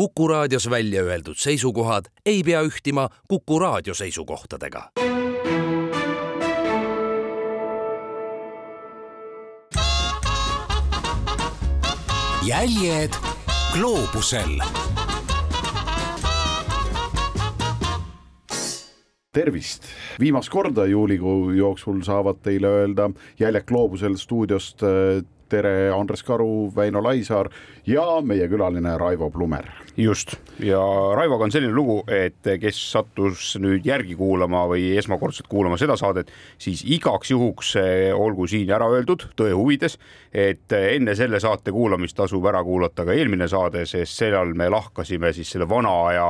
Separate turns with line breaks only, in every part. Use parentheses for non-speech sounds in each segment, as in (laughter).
Kuku raadios välja öeldud seisukohad ei pea ühtima Kuku raadio seisukohtadega.
jäljed gloobusel
tervist! viimast korda juulikuu jooksul saavad teile öelda Jäljak gloobusel stuudiost äh, tere, Andres Karu, Väino Laisaar ja meie külaline Raivo Plumer.
just ja Raivoga on selline lugu, et kes sattus nüüd järgi kuulama või esmakordselt kuulama seda saadet, siis igaks juhuks eh, olgu siin ära öeldud tõe huvides, et enne selle saate kuulamist tasub ära kuulata ka eelmine saade, sest seal me lahkasime siis selle vana aja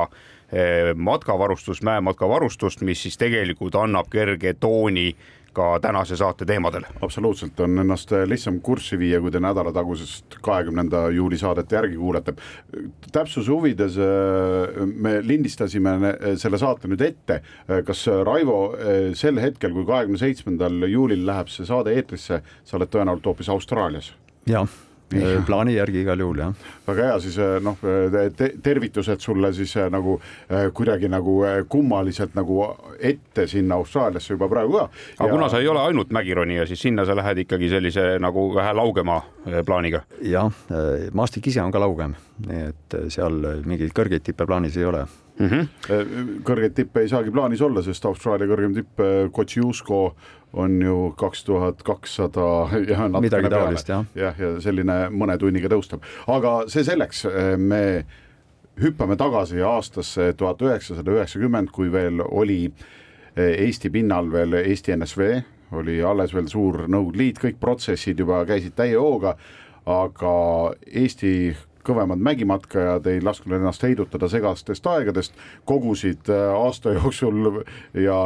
eh, matkavarustust, mäematkavarustust, mis siis tegelikult annab kerge tooni ka tänase saate teemadele.
absoluutselt on ennast lihtsam kurssi viia, kui te nädalatagusest kahekümnenda juuli saadet järgi kuulate. täpsuse huvides äh, me lindistasime selle saate nüüd ette. kas Raivo äh, sel hetkel, kui kahekümne seitsmendal juulil läheb see saade eetrisse, sa oled tõenäoliselt hoopis Austraalias?
jah Äh, plaani järgi igal juhul jah.
Väga hea, siis äh, noh te, tervitused sulle siis äh, nagu kuidagi nagu kummaliselt nagu ette sinna Austraaliasse juba praegu ka.
aga ja... kuna sa ei ole ainult mägironija, siis sinna sa lähed ikkagi sellise nagu vähe laugema plaaniga.
jah, maastik ise on ka laugem, nii et seal mingeid kõrgeid tippe plaanis ei ole
mm. -hmm. kõrgeid tippe ei saagi plaanis olla, sest Austraalia kõrgem tipp Kotšiusko on ju kaks tuhat kakssada ja
midagi taolist jah.
jah, ja selline mõne tunniga tõustab, aga see selleks, me hüppame tagasi aastasse tuhat üheksasada üheksakümmend, kui veel oli Eesti pinnal veel Eesti NSV, oli alles veel suur Nõukogude Liit, kõik protsessid juba käisid täie hooga, aga Eesti kõvemad mägimatkajad ei lasknud ennast heidutada segastest aegadest, kogusid äh, aasta (laughs) jooksul ja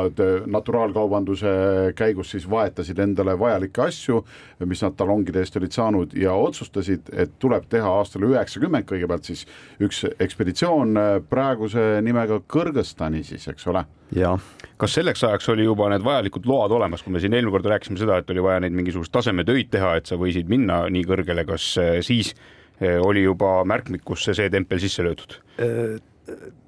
naturaalkaubanduse käigus siis vahetasid endale vajalikke asju, mis nad talongide eest olid saanud ja otsustasid, et tuleb teha aastal üheksakümmend kõigepealt siis üks ekspeditsioon äh, praeguse nimega Kõrgõzstani siis, eks ole
jah.
kas selleks ajaks oli juba need vajalikud load olemas, kui me siin eelmine kord rääkisime seda, et oli vaja neid mingisuguseid tasemetöid teha, et sa võisid minna nii kõrgele, kas äh, siis oli juba märkmikusse see tempel sisse löödud?
Eh,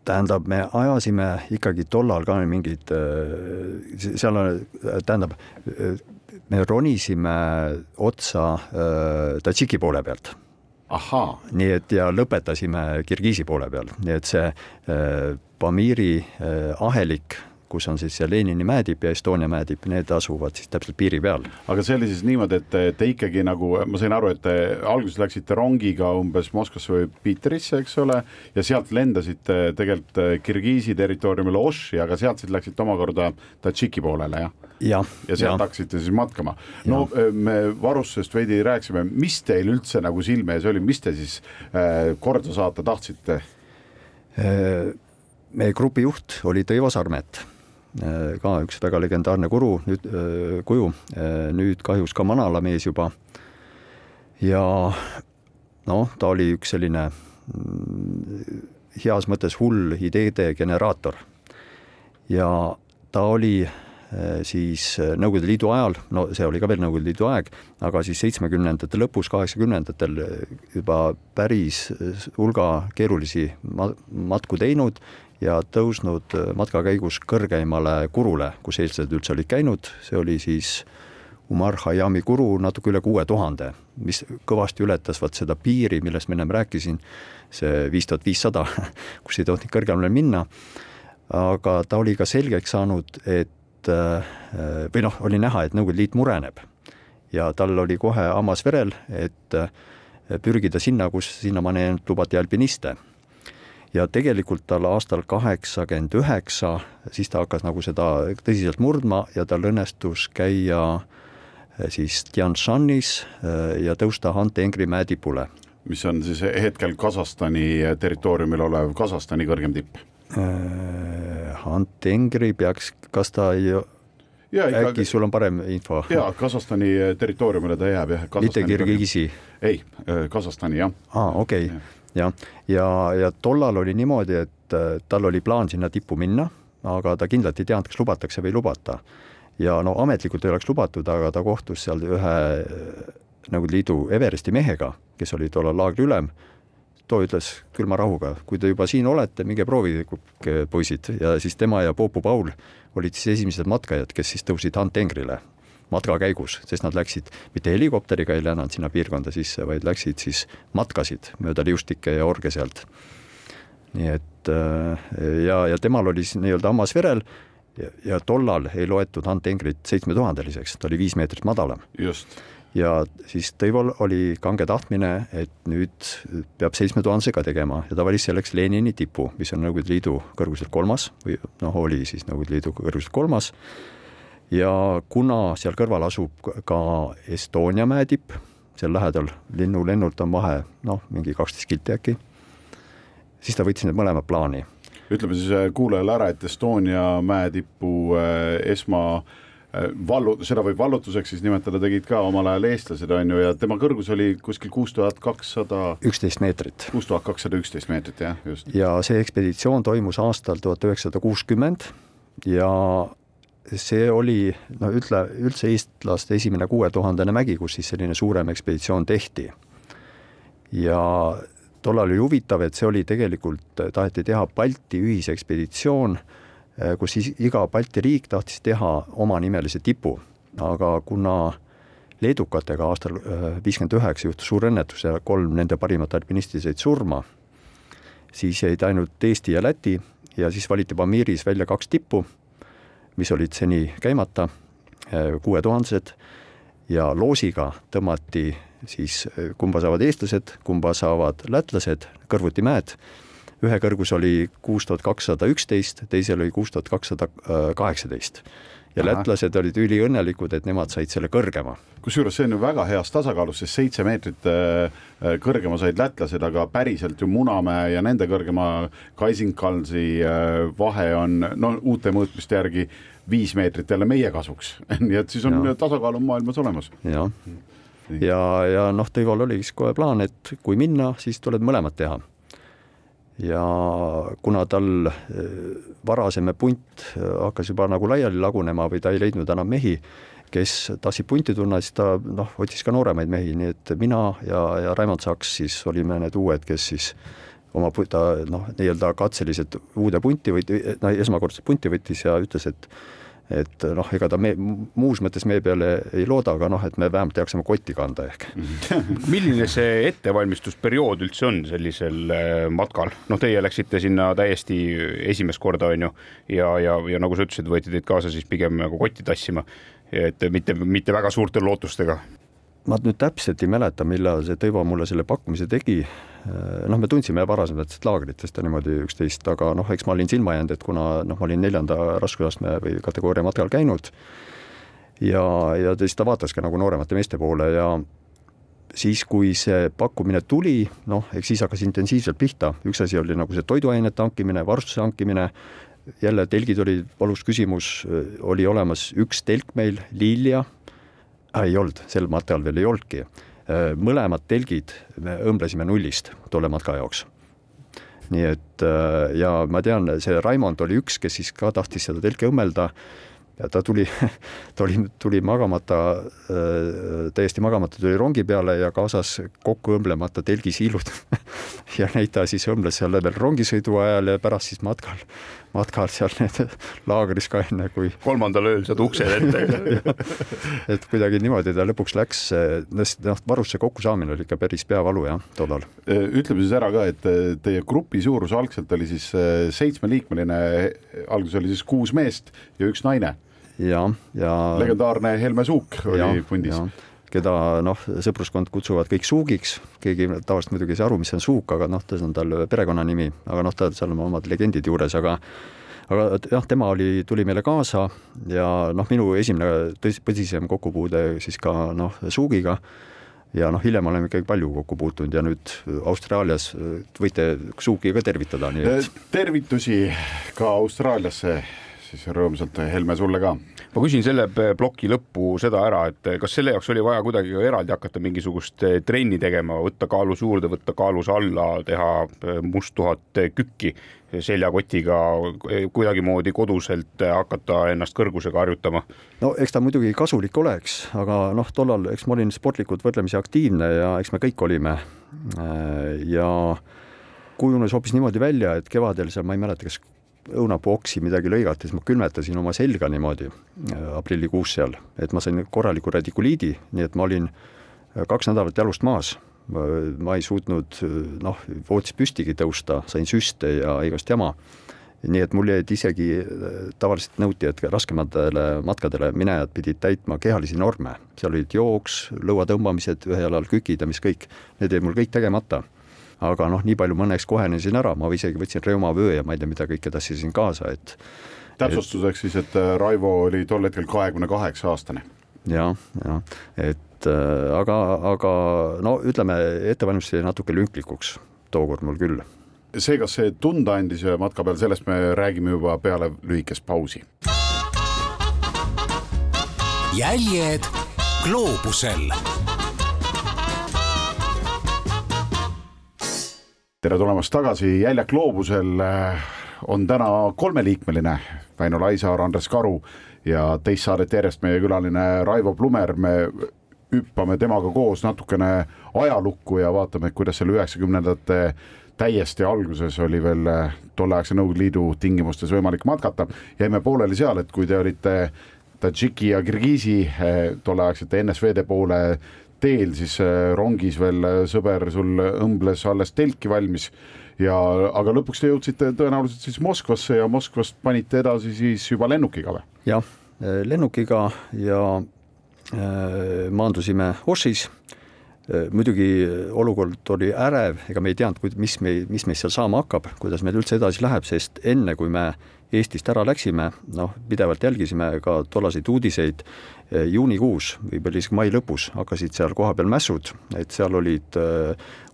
tähendab, me ajasime ikkagi tollal ka mingeid, eh, seal on, tähendab, me ronisime otsa Tadžiki poole pealt. Nii et ja lõpetasime Kirgiisi poole peal, nii et see Pamiri ahelik kus on siis see Lenini mäetipp ja Estonia mäetipp, need asuvad siis täpselt piiri peal.
aga see oli siis niimoodi, et te ikkagi nagu, ma sain aru, et te alguses läksite rongiga umbes Moskvasse või Piterisse, eks ole, ja sealt lendasite tegelikult Kirgiisi territooriumile Oši, aga sealt siis läksite omakorda Tadžiki poolele, jah?
ja,
ja sealt hakkasite siis matkama. no ja. me varustusest veidi rääkisime, mis teil üldse nagu silme ees oli, mis te siis äh, korda saata tahtsite
meie grupi juht oli Tõivo Sarmet ka üks väga legendaarne kuru, nüüd äh, kuju, äh, nüüd kahjuks ka manalamees juba. ja noh, ta oli üks selline mm, heas mõttes hull ideede generaator. ja ta oli siis Nõukogude Liidu ajal, no see oli ka veel Nõukogude Liidu aeg, aga siis seitsmekümnendate lõpus, kaheksakümnendatel juba päris hulga keerulisi matku teinud ja tõusnud äh, matka käigus kõrgeimale kurule, kus eestlased üldse olid käinud, see oli siis Umar Hayami kuru natuke üle kuue tuhande, mis kõvasti ületas vaat seda piiri, millest ma ennem rääkisin, see viis tuhat viissada, (laughs) kus ei tohtinud kõrgemale minna, aga ta oli ka selgeks saanud, et äh, või noh, oli näha, et Nõukogude Liit mureneb. Ja tal oli kohe hammas verel, et äh, pürgida sinna, kus sinnamaani ainult lubati alpiniste ja tegelikult tal aastal kaheksakümmend üheksa, siis ta hakkas nagu seda tõsiselt murdma ja tal õnnestus käia eh, siis Tianshanis eh, ja tõusta Hante-Engri mäetipule.
mis on siis hetkel Kasahstani territooriumil olev Kasahstani kõrgem tipp?
Eh, Hante-Engri peaks, kas ta ei ja, ikka, äkki sul on parem info?
jaa, Kasahstani territooriumile ta jääb jah.
mitte Kirgiisi?
ei, Kasahstani jah.
aa, okei okay jah, ja, ja tollal oli niimoodi, et äh, tal oli plaan sinna tippu minna, aga ta kindlalt ei teadnud, kas lubatakse või ei lubata. ja no ametlikult ei oleks lubatud, aga ta kohtus seal ühe äh, Nõukogude Liidu Everesti mehega, kes oli tollal laagri ülem, too ütles külma rahuga, kui te juba siin olete, minge proovige, poisid, ja siis tema ja Poopu Paul olid siis esimesed matkajad, kes siis tõusid Ant-Engrile matka käigus, sest nad läksid mitte helikopteriga ei lennanud sinna piirkonda sisse, vaid läksid siis matkasid mööda liustikke ja orge sealt. nii et äh, ja, ja temal oli siis nii-öelda hammas verel ja, ja tollal ei loetud Ant-Engrit seitsmetuhandeliseks, ta oli viis meetrit madalam.
just
ja siis Tõivol oli kange tahtmine, et nüüd peab seitsme tuhandesega tegema ja ta valis selleks Lenini tipu, mis on Nõukogude Liidu kõrguselt kolmas või noh, oli siis Nõukogude Liidu kõrguselt kolmas. Ja kuna seal kõrval asub ka Estonia mäe tipp, seal lähedal linnulennult on vahe noh, mingi kaksteist kilti äkki, siis ta võttis need mõlemad plaani.
ütleme siis äh, kuulajale ära, et Estonia mäetipu äh, esma Äh, vallu, seda võib vallutuseks siis nimetada, tegid ka omal ajal eestlased, on ju, ja tema kõrgus oli kuskil kuus tuhat kakssada
üksteist meetrit.
kuus tuhat kakssada üksteist meetrit, jah, just.
ja see ekspeditsioon toimus aastal tuhat üheksasada kuuskümmend ja see oli no ütle, üldse eestlaste esimene kuuetuhandene mägi, kus siis selline suurem ekspeditsioon tehti. ja tollal oli huvitav, et see oli tegelikult, taheti teha Balti ühisekspeditsioon Äh, kus siis iga Balti riik tahtis teha omanimelise tipu, aga kuna leedukatega aastal äh, viiskümmend üheksa juhtus suur õnnetus ja kolm nende parimat alpinisti said surma, siis jäid ainult Eesti ja Läti ja siis valiti Pamiris välja kaks tippu, mis olid seni käimata, äh, kuuetuhandesed, ja loosiga tõmmati siis kumba saavad eestlased, kumba saavad lätlased, kõrvuti mäed ühe kõrgus oli kuus tuhat kakssada üksteist, teisel oli kuus tuhat kakssada kaheksateist. Ja Aha. lätlased olid üliõnnelikud, et nemad said selle kõrgema.
kusjuures see on ju väga heas tasakaalus, sest seitse meetrit äh, äh, kõrgema said lätlased, aga päriselt ju Munamäe ja nende kõrgema Kaisinkalsi äh, vahe on no uute mõõtmiste järgi viis meetrit jälle meie kasuks (laughs) nii et siis on ja. tasakaal on maailmas olemas.
jah, ja, ja noh, Tõival oligi siis kohe plaan, et kui minna, siis tuleb mõlemat teha ja kuna tal eh, varasem punt eh, hakkas juba nagu laiali lagunema või ta ei leidnud enam mehi, kes tahtsid punti tulla, siis ta noh, otsis ka nooremaid mehi, nii et mina ja, ja Raimond Saks siis olime need uued, kes siis oma ta noh, nii-öelda katseliselt uude punti või no esmakordselt punti võttis ja ütles, et et noh, ega ta me, muus mõttes meie peale ei looda, aga noh, et me vähemalt jaksame kotti kanda ehk (laughs)
milline see ettevalmistusperiood üldse on sellisel äh, matkal, noh, teie läksite sinna täiesti esimest korda, on ju, ja, ja, ja nagu sa ütlesid, võeti teid kaasa siis pigem nagu kotti tassima, et mitte, mitte väga suurte lootustega
ma nüüd täpselt ei mäleta, millal see Tõivo mulle selle pakkumise tegi. Noh, me tundsime varasematest laagritest ja niimoodi üksteist, aga noh, eks ma olin silma jäänud, et kuna noh, ma olin neljanda raskusastme või kategooria matkal käinud ja, ja siis ta vaatas ka nagu nooremate meeste poole ja siis, kui see pakkumine tuli, noh, eks siis hakkas intensiivselt pihta, üks asi oli nagu see toiduainete hankimine, varustuse hankimine, jälle telgid olid valus küsimus, oli olemas üks telk meil, Lilja. Ei olnud, sel matkal veel ei olnudki. Äh, mõlemad telgid me õmblesime nullist tolle matka jaoks. nii et äh, ja ma tean, see Raimond oli üks, kes siis ka tahtis seda telke õmmelda ja ta tuli, (laughs) ta oli, tuli magamata, äh, täiesti magamata tuli rongi peale ja kaasas kokku õmblemata telgisiilud (laughs) ja neid ta siis õmbles seal veel rongisõidu ajal ja pärast siis matkal, matkal seal (laughs) need laagris ka enne kui.
kolmandal ööl saad uksed (laughs) ette
et kuidagi niimoodi ta lõpuks läks, noh, varustuse kokkusaamine oli ikka päris peavalu jah, tollal.
ütleme siis ära ka, et teie grupi suurus algselt oli siis seitsmeliikmeline, alguses oli siis kuus meest ja üks naine
ja, ja.
legendaarne Helme Suuk oli ja, pundis
keda noh, sõpruskond kutsuvad kõik Suugiks, keegi tavaliselt muidugi ei saa aru, mis on Suuk, aga noh, see on tal perekonnanimi, aga noh, tal seal on omad legendid juures, aga aga jah, tema oli, tuli meile kaasa ja noh, minu esimene tõsi, tõsisem kokkupuude siis ka noh, Suugiga ja noh, hiljem oleme ikkagi palju kokku puutunud ja nüüd Austraalias võite Suuki ka tervitada, nii et.
tervitusi ka Austraaliasse siis rõõmsalt, Helme, sulle ka.
Ma küsin selle ploki lõppu seda ära, et kas selle jaoks oli vaja kuidagi eraldi hakata mingisugust trenni tegema, võtta kaalus juurde, võtta kaalus alla, teha must tuhat kükki seljakotiga kuidagimoodi koduselt hakata ennast kõrgusega harjutama?
no eks ta muidugi kasulik oleks, aga noh, tollal, eks ma olin sportlikult võrdlemisi aktiivne ja eks me kõik olime. ja kujunes hoopis niimoodi välja, et kevadel seal, ma ei mäleta, kas õunapuu oksi midagi lõigati, siis ma külmetasin oma selga niimoodi aprillikuus seal, et ma sain korraliku radikuliidi, nii et ma olin kaks nädalat jalust maas. Ma ei suutnud noh, voodis püstigi tõusta, sain süste ja igast jama. nii et mul jäid isegi, tavaliselt nõuti, et raskematele matkadele minejad pidid täitma kehalisi norme, seal olid jooks, lõua tõmbamised, ühe jalal kükid ja mis kõik, need jäid mul kõik tegemata aga noh, nii palju ma õnneks kohenesin ära, ma isegi võtsin reumavöö ja ma ei tea, mida kõike tassisin kaasa, et
täpsustuseks siis, et Raivo oli tol hetkel kahekümne kaheksa aastane.
jah, jah, et et äh, aga, aga no ütleme, ettevalmistus jäi natuke lünklikuks tookord mul küll.
see, kas see tunda andis matka peal, sellest me räägime juba peale lühikest pausi.
jäljed gloobusel.
Tere tulemast tagasi, Jäljak gloobusel äh, on täna kolmeliikmeline, Väino Laisaar, Andres Karu ja teist saadet järjest meie külaline Raivo Plumer, me hüppame temaga koos natukene ajalukku ja vaatame, kuidas seal üheksakümnendate täiesti alguses oli veel tolleaegse Nõukogude Liidu tingimustes võimalik matkata. jäime pooleli seal, et kui te olite Tadžiki ja Kirgiisi eh, tolleaegsete NSV-de poole teel, siis eh, rongis veel sõber sul õmbles alles telki valmis ja, aga lõpuks te jõudsite tõenäoliselt siis Moskvasse ja Moskvast panite edasi siis juba lennukiga või?
jah, lennukiga ja Äh, maandusime Ošis, äh, muidugi olukord oli ärev, ega me ei teadnud, mis me, mis meist seal saama hakkab, kuidas meil üldse edasi läheb, sest enne, kui me Eestist ära läksime, noh, pidevalt jälgisime ka tollaseid uudiseid, äh, juunikuus, võib-olla isegi mai lõpus hakkasid seal kohapeal mässud, et seal olid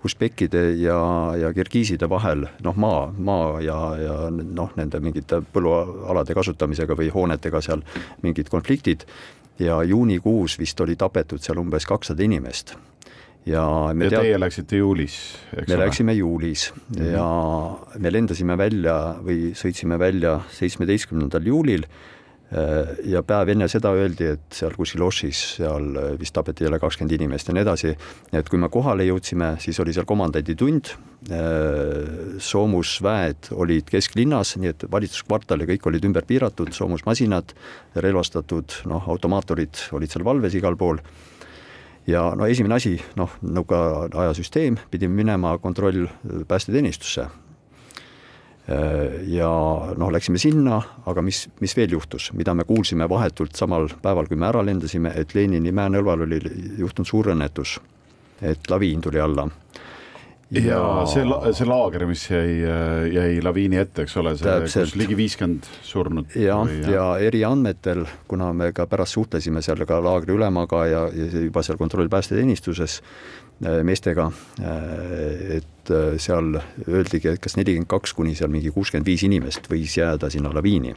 usbekkide ja, ja kirgiiside vahel noh, maa, maa ja, ja noh, nende mingite põllualade kasutamisega või hoonetega seal mingid konfliktid ja juunikuus vist oli tapetud seal umbes kakssada inimest.
Ja me ja tead... teie läksite juulis,
eks me ole? läksime juulis mm -hmm. ja me lendasime välja või sõitsime välja seitsmeteistkümnendal juulil Äh, ja päev enne seda öeldi, et seal kuskil Ošis, seal vist tapeti jälle kakskümmend inimest ja nii edasi. et kui me kohale jõudsime, siis oli seal komandanditund. Äh, soomusväed olid kesklinnas, nii et valitsuskvartal ja kõik olid ümber piiratud, soomusmasinad, relvastatud, noh, automaatorid olid seal valves igal pool ja no esimene asi, noh, nõukaajasüsteem, pidime minema kontroll päästeteenistusse Äh, ja noh, läksime sinna, aga mis, mis veel juhtus, mida me kuulsime vahetult samal päeval, kui me ära lendasime, et Lenini mäenõlval oli juhtunud suur õnnetus. et laviin tuli alla.
Ja, see, see laager, mis jäi, jäi laviini ette, eks ole, see, kus ligi viiskümmend surnut.
ja, ja eriandmetel, kuna me ka pärast suhtlesime seal ka laagri ülemaga ja, ja juba seal kontrollpäästeteenistuses Äh, meestega, äh, et äh, seal öeldigi, et kas nelikümmend kaks kuni seal mingi kuuskümmend viis inimest võis jääda sinna laviini.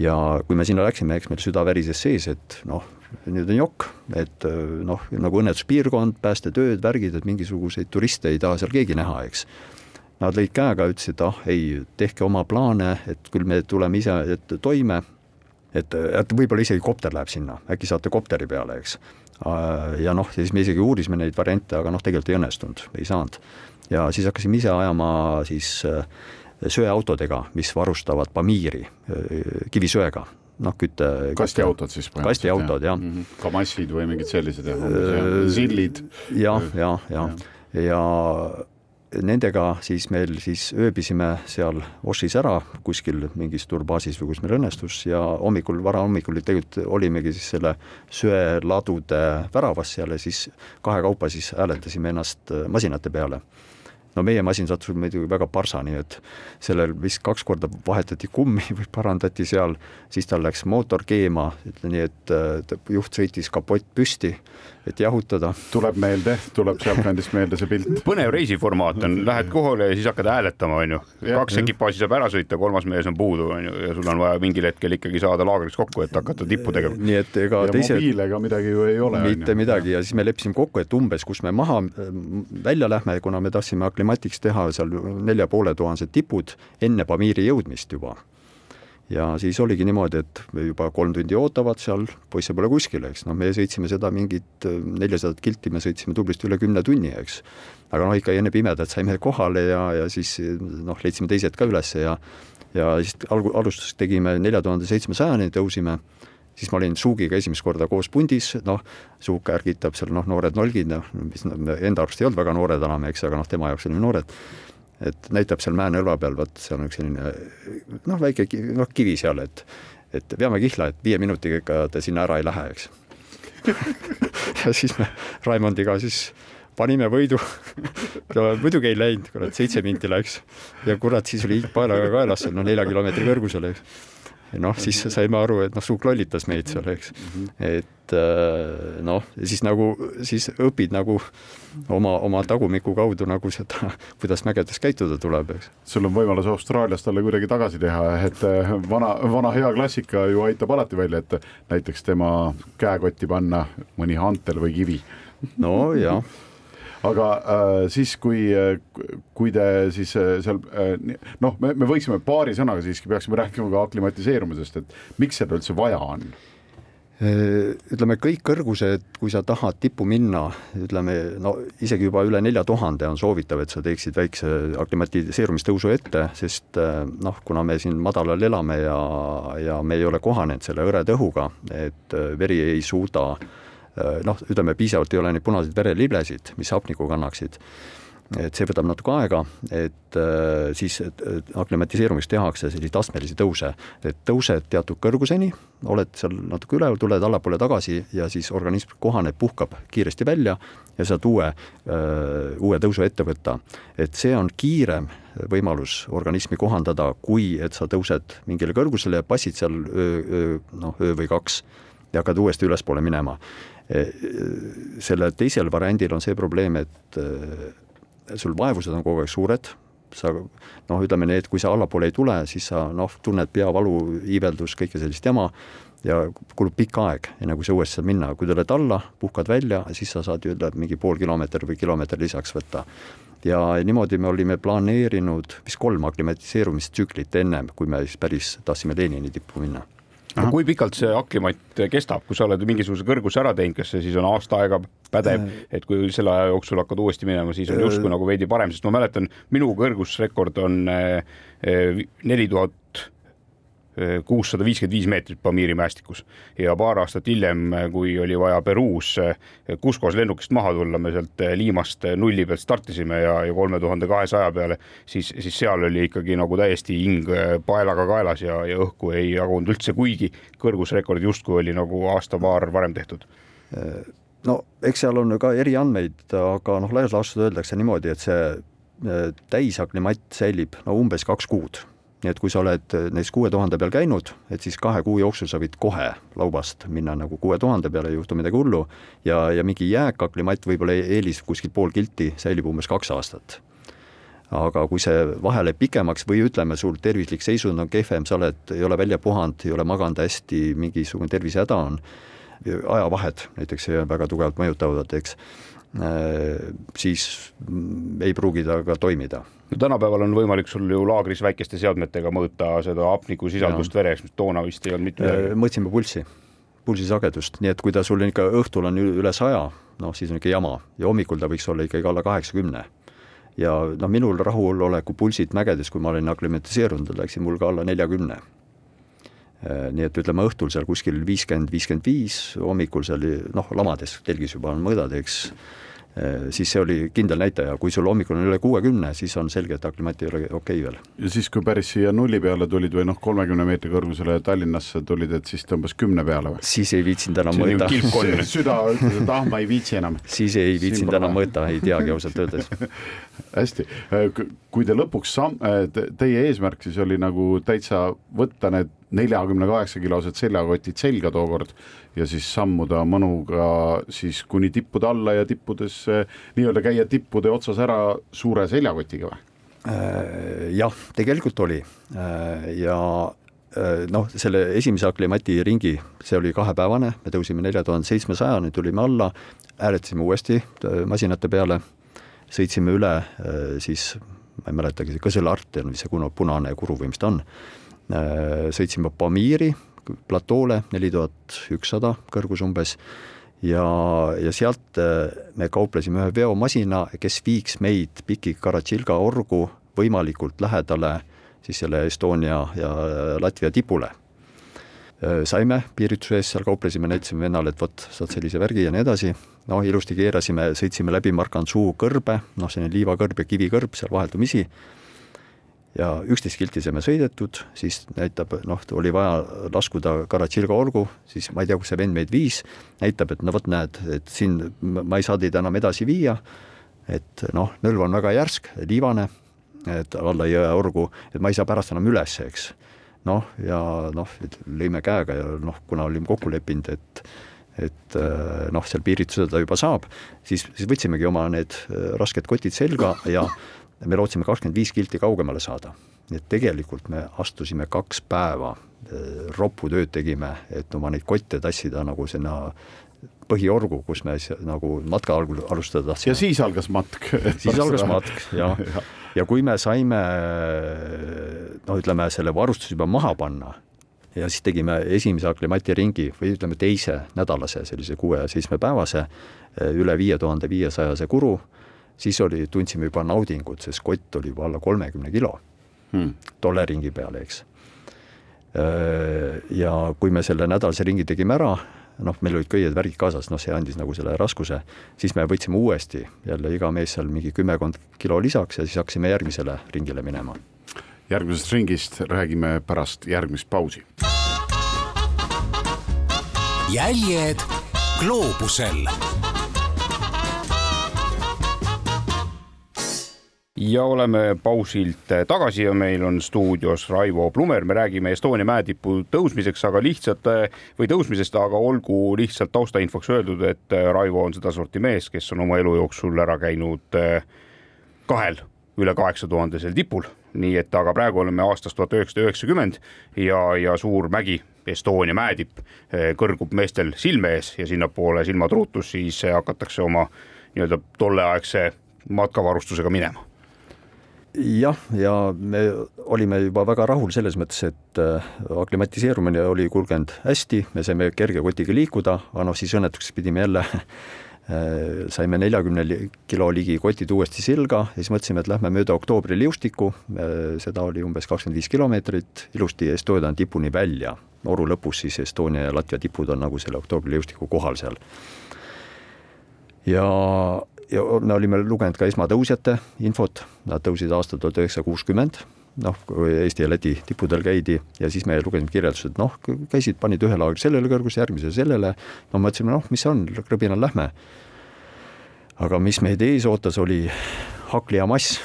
Ja kui me sinna läksime, eks meil süda värises sees, et noh, nüüd on jokk, et noh, nagu õnnetuspiirkond, päästetööd, värgid, et mingisuguseid turiste ei taha seal keegi näha, eks. Nad lõid käega, ütlesid, ah ei, tehke oma plaane, et küll me tuleme ise et toime, et, et võib-olla isegi kopter läheb sinna, äkki saate kopteri peale, eks Äh, ja noh, siis me isegi uurisime neid variante, aga noh, tegelikult ei õnnestunud, ei saanud. ja siis hakkasime ise ajama siis äh, söeautodega, mis varustavad Pamiiri äh, kivisöega noh, kütte.
kastiautod siis
kastiautod jah ja.
mm. -hmm. Kamassid või mingid sellised jah, zillid.
jah, ja, ja, ja, ja nendega siis meil siis ööbisime seal Ošis ära kuskil mingis turbaasis või kus meil õnnestus ja hommikul, varahommikul tegelikult olimegi siis selle söeladude väravas seal ja siis kahekaupa siis hääletasime ennast masinate peale. No meie masin sattus muidugi väga parsani, et sellel vist kaks korda vahetati kummi või parandati seal, siis tal läks mootor keema, nii et juht sõitis kapott püsti et jahutada.
tuleb meelde, tuleb sealtkandist meelde see pilt. (laughs)
põnev reisiformaat on, lähed kohale ja siis hakkad hääletama, onju. kaks ekipaaži saab ära sõita, kolmas mees on puudu, onju, ja sul on vaja mingil hetkel ikkagi saada laagriks kokku, et hakata tippu tegema.
nii et ega
ja
teised.
mobiile ka midagi ju ei ole.
mitte midagi ja siis me leppisime kokku, et umbes, kus me maha välja lähme, kuna me tahtsime aklimatiks teha seal nelja poole tuhandesed tipud enne Pamiiri jõudmist juba. Ja siis oligi niimoodi, et juba kolm tundi ootavad seal, poisse pole kuskil, eks, noh, me sõitsime seda mingit äh, neljasadat kilti, me sõitsime tublisti üle kümne tunni, eks. aga noh, ikka enne pimedat saime kohale ja, ja siis noh, leidsime teised ka üles ja ja siis alg-, alustuseks tegime nelja tuhande seitsmesajani, tõusime, siis ma olin Suugiga esimest korda koos pundis, noh, Suuk ärgitab seal noh, noored nolgid, noh, mis enda arust ei olnud väga noored enam, eks, aga noh, tema jaoks olime noored. Et näitab seal mäenõlva peal, vot seal on üks selline noh, väike noh, kivi seal, et et veame kihla, et viie minutiga ikka te sinna ära ei lähe, eks. (laughs) Ja siis me Raimondiga siis panime võidu. (laughs) No muidugi ei läinud, kurat, seitse minti läks. Ja kurat, siis oli paelaga kaelas seal noh, nelja kilomeetri kõrgusel, eks noh, siis saime aru, et noh, Suuk lollitas meid seal, eks. et äh, noh, siis nagu, siis õpid nagu oma, oma tagumiku kaudu nagu seda, kuidas mägedes käituda tuleb, eks.
sul on võimalus Austraaliast talle kuidagi tagasi teha, et äh, vana, vana hea klassika ju aitab alati välja, et näiteks tema käekotti panna mõni hantel või kivi.
no jah
aga äh, siis, kui, äh, kui te siis äh, seal äh, noh, me, me võiksime paari sõnaga siiski peaksime rääkima ka aklimatiseerumisest, et miks seda üldse vaja on?
Ütleme, kõik kõrgused, kui sa tahad tippu minna, ütleme no isegi juba üle nelja tuhande on soovitav, et sa teeksid väikse aklimatiseerumistõusu ette, sest noh, kuna me siin madalal elame ja, ja me ei ole kohanenud selle hõreda õhuga, et veri ei suuda Äh, noh, ütleme piisavalt ei ole neid punaseid vereliblesid, mis hapnikku kannaksid. et see võtab natuke aega, et äh, siis aklimatiseerumist tehakse selliseid astmelisi tõuse, et tõused teatud kõrguseni, oled seal natuke üleval, tuled allapoole tagasi ja siis organism kohaneb, puhkab kiiresti välja ja saad uue, äh, uue tõusu ette võtta. et see on kiirem võimalus organismi kohandada, kui et sa tõused mingile kõrgusele ja passid seal öö, öö, noh, öö või kaks ja hakkad uuesti ülespoole minema. Selle teisel variandil on see probleem, et äh, sul vaevused on kogu aeg suured, sa noh, ütleme nii, et kui sa allapoole ei tule, siis sa noh, tunned peavalu, iiveldus, kõike sellist jama ja kulub pikk aeg, enne kui sa uuesti saad minna, kui tuled alla, puhkad välja, siis sa saad ju ütleme mingi pool kilomeetrit või kilomeeter lisaks võtta. ja niimoodi me olime planeerinud vist kolm aklimatiseerumistsüklit ennem, kui me siis päris tahtsime Lenini tippu minna
no kui pikalt see aklimatt kestab, kui sa oled mingisuguse kõrguse ära teinud, kas see siis on aasta aega pädev, äh. et kui selle aja jooksul hakkad uuesti minema, siis on justkui nagu veidi parem, sest ma mäletan, minu kõrgusrekord on äh, äh, neli tuhat kuussada viiskümmend viis meetrit Pamiri mäestikus. Ja paar aastat hiljem, kui oli vaja Peruus Cuscos lennukist maha tulla, me sealt Liimast nulli pealt startisime ja, ja kolme tuhande kahesaja peale, siis, siis seal oli ikkagi nagu täiesti hing paelaga kaelas ja, ja õhku ei jagunud üldse, kuigi kõrgusrekord justkui oli nagu aasta-paar varem tehtud.
No eks seal on ka eriandmeid, aga noh, laias laastus öeldakse niimoodi, et see täisaklimatt säilib no umbes kaks kuud nii et kui sa oled näiteks kuue tuhande peal käinud, et siis kahe kuu jooksul sa võid kohe laubast minna nagu kuue tuhande peale, ei juhtu midagi hullu, ja, ja mingi jääkaklimatt võib-olla eelis kuskil pool kilti säilib umbes kaks aastat. aga kui see vahele pikemaks või ütleme, sul tervislik seisund on kehvem, sa oled, ei ole välja puhanud, ei ole maganud hästi, mingisugune tervisehäda on, ajavahed näiteks väga tugevalt mõjutavad, eks, siis ei pruugi ta ka toimida
no tänapäeval on võimalik sul ju laagris väikeste seadmetega mõõta seda hapnikusisaldust veres, mis toona vist ei olnud mitte midagi.
mõõtsime pulssi, pulsisagedust, nii et kui ta sul ikka õhtul on üle saja, noh siis on ikka jama ja hommikul ta võiks olla ikkagi alla kaheksakümne. ja noh, minul rahuloleku pulsid mägedes, kui ma olin aklimatiseerunud, läksid mul ka alla neljakümne nii et ütleme õhtul seal kuskil viiskümmend, viiskümmend viis, hommikul seal noh, lamades telgis juba on mõõdad, eks siis see oli kindel näitaja, kui sul hommikul on üle kuuekümne, siis on selge, et aklimati ei ole okei okay veel.
ja siis, kui päris siia nulli peale tulid või noh, kolmekümne meetri kõrgusele Tallinnasse tulid, et siis tõmbas kümne peale või?
siis ei viitsinud enam mõõta.
süda ütles, et ah, ma ei viitsi enam.
siis ei viitsinud enam mõõta, ei teagi ausalt öeldes (laughs) (laughs)
hästi, kui te lõpuks samm, teie eesmärk siis oli nagu täitsa võtta need neljakümne kaheksa kilosed seljakotid selga tookord ja siis sammuda mõnuga siis kuni tippude alla ja tippudes nii-öelda käia tippude otsas ära suure seljakotiga või?
Äh, jah, tegelikult oli. Äh, ja äh, noh, selle esimese aklimati ringi, see oli kahepäevane, me tõusime nelja tuhande seitsmesajani, tulime alla, hääletasime uuesti masinate peale, sõitsime üle siis, ma ei mäletagi, see Kõsela-Art on vist see punane kuru või mis ta on Äh, sõitsime Pamiri platoole, neli tuhat ükssada kõrgus umbes, ja, ja sealt äh, me kauplesime ühe veomasina, kes viiks meid Piki-Karatšilga orgu võimalikult lähedale siis selle Estonia ja Latvia tipule. Äh, saime piirituse ees, seal kauplesime, näitasime vennale, et vot, saad sellise värgi ja nii edasi, noh, ilusti keerasime, sõitsime läbi Markansuu kõrbe, noh, selline liivakõrb ja kivikõrb seal vaheldumisi ja üksteist kilti saime sõidetud, siis näitab, noh, oli vaja laskuda Karatšilga olgu, siis ma ei tea, kus see vend meid viis, näitab, et no vot näed, et siin ma ei saa teid enam edasi viia, et noh, nõlv on väga järsk, liivane, et alla jõe orgu, et ma ei saa pärast enam üles, eks. Noh, ja noh, lõime käega ja noh, kuna olime kokku leppinud, et et noh, seal piiritusel ta juba saab, siis, siis võtsimegi oma need rasked kotid selga ja me lootsime kakskümmend viis kilti kaugemale saada. nii et tegelikult me astusime kaks päeva, eh, roputööd tegime, et oma neid kotte tassida nagu sinna põhiorgu, kus me nagu matka algul alustada tahtsime.
ja siis algas matk.
siis algas matk, jah (laughs) ja. Ja kui me saime no ütleme, selle varustuse juba maha panna ja siis tegime esimese aklimati ringi või ütleme, teise nädalase sellise kuue-seitsmepäevase üle viie tuhande viiesajase kuru siis oli, tundsime juba naudingut, sest kott oli juba alla kolmekümne kilo hmm. tolle ringi peale, eks. Ja kui me selle nädalase ringi tegime ära, noh, meil olid köied, värgid kaasas, noh, see andis nagu selle raskuse, siis me võtsime uuesti jälle iga mees seal mingi kümmekond kilo lisaks ja siis hakkasime järgmisele ringile minema.
järgmisest ringist räägime pärast järgmist pausi.
jäljed gloobusel
ja oleme pausilt tagasi ja meil on stuudios Raivo Plumer, me räägime Estonia mäetipu tõusmiseks, aga lihtsalt või tõusmisest, aga olgu lihtsalt taustainfoks öeldud, et Raivo on sedasorti mees, kes on oma elu jooksul ära käinud eh, kahel üle kaheksa tuhandesel tipul, nii et aga praegu oleme aastast tuhat üheksasada üheksakümmend ja, ja suur mägi, Estonia mäetipp eh, kõrgub meestel silme ees ja sinnapoole silmatruutus siis hakatakse oma nii-öelda tolleaegse matkavarustusega minema
jah, ja me olime juba väga rahul selles mõttes, et äh, aklimatiseerumine oli kulgenud hästi, me saime kerge kotiga liikuda, aga noh, siis õnnetuseks pidime jälle äh, saime neljakümne kilo ligi kotid uuesti selga ja siis mõtlesime, et lähme mööda oktoobri liustikku, äh, seda oli umbes kakskümmend viis kilomeetrit, ilusti Estonia tipuni välja. oru lõpus siis Estonia ja Latvia tipud on nagu selle oktoobri liustiku kohal seal. ja ja me olime lugenud ka esmatõusjate infot, nad tõusid aastal tuhat üheksasada kuuskümmend, noh, kui Eesti ja Läti tippudel käidi ja siis me lugesime kirjeldused, noh, käisid, panid ühe laagri sellele kõrgusele, järgmisele sellele, no mõtlesime, noh, mis see on, krõbinal lähme. aga mis meid ees ootas, oli hakli ja mass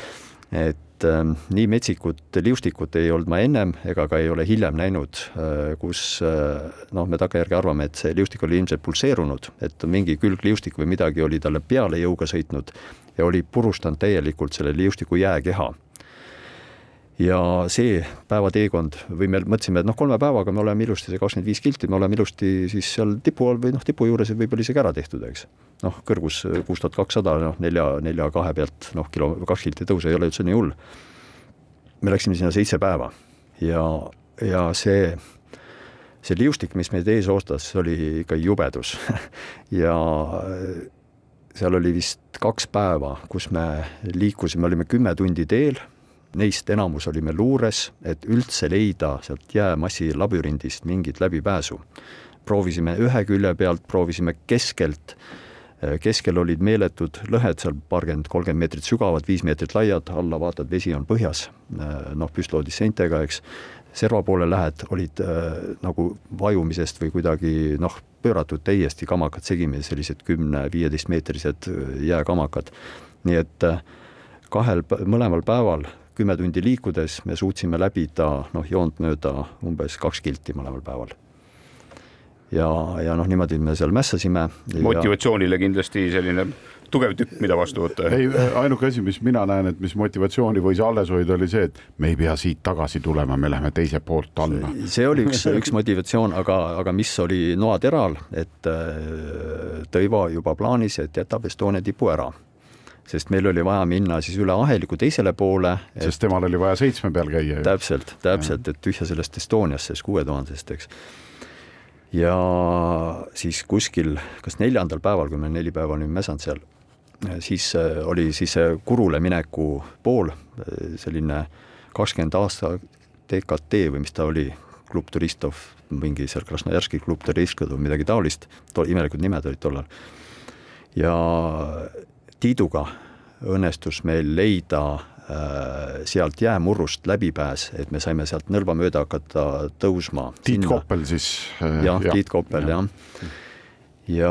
(laughs) et et äh, nii metsikut liustikut ei olnud ma ennem ega ka ei ole hiljem näinud äh,, kus äh, noh, me takkajärgi arvame, et see liustik oli ilmselt pulseerunud, et mingi külgliustik või midagi oli talle peale jõuga sõitnud ja oli purustanud täielikult selle liustiku jääkeha ja see päevateekond või me mõtlesime, et noh, kolme päevaga me oleme ilusti see kakskümmend viis kilti, me oleme ilusti siis seal tipu all või noh, tipu juures võib-olla isegi ära tehtud, eks. noh, kõrgus kuus tuhat kakssada, noh nelja, nelja kahe pealt noh, kilo, kaks kilti tõusu ei ole üldse nii hull. me läksime sinna seitse päeva ja, ja see, see liustik, mis meid ees ootas, oli ikka jubedus (laughs) ja seal oli vist kaks päeva, kus me liikusime, olime kümme tundi teel neist enamus olime luures, et üldse leida sealt jäämassi labürindist mingit läbipääsu. proovisime ühe külje pealt, proovisime keskelt, keskel olid meeletud lõhed seal paarkümmend, kolmkümmend meetrit sügavad, viis meetrit laiad, alla vaatad, vesi on põhjas, noh, püstloodis seintega, eks. serva poole lähed, olid äh, nagu vajumisest või kuidagi noh, pööratud täiesti kamakad segimi, sellised kümne-viieteistmeetrised jääkamakad. nii et äh, kahel, mõlemal päeval kümme tundi liikudes me suutsime läbida noh, joont mööda umbes kaks kilti mõlemal päeval ja, ja noh, niimoodi me seal mässasime.
motivatsioonile kindlasti selline tugev tükk, mida vastu võtta.
ei, ainuke asi, mis mina näen, et mis motivatsiooni võis alles hoida, oli see, et me ei pea siit tagasi tulema, me läheme teiselt poolt alla.
see oli üks, üks motivatsioon, aga, aga mis oli noateral, et äh, Tõivo juba plaanis, et jätab Estonia tipu ära sest meil oli vaja minna siis üle aheliku teisele poole.
sest temal oli vaja seitsme peal käia.
täpselt, täpselt, et tühja sellest Estoniast, sellest kuue tuhandest, eks ja siis kuskil, kas neljandal päeval, kui me neli päeva olime mäsanud seal, siis äh, oli siis Kurule mineku pool, äh, selline kakskümmend aasta DKT või mis ta oli, Klub Turistov, mingi seal Krasnojarski Klub Turistov midagi taolist, imelikud nimed olid tollal. ja Tiiduga õnnestus meil leida Äh, sealt jäämurrust läbipääs, et me saime sealt nõlva mööda hakata tõusma.
Tiit Koppel siis
äh,. jah ja., Tiit Koppel jah ja. ja,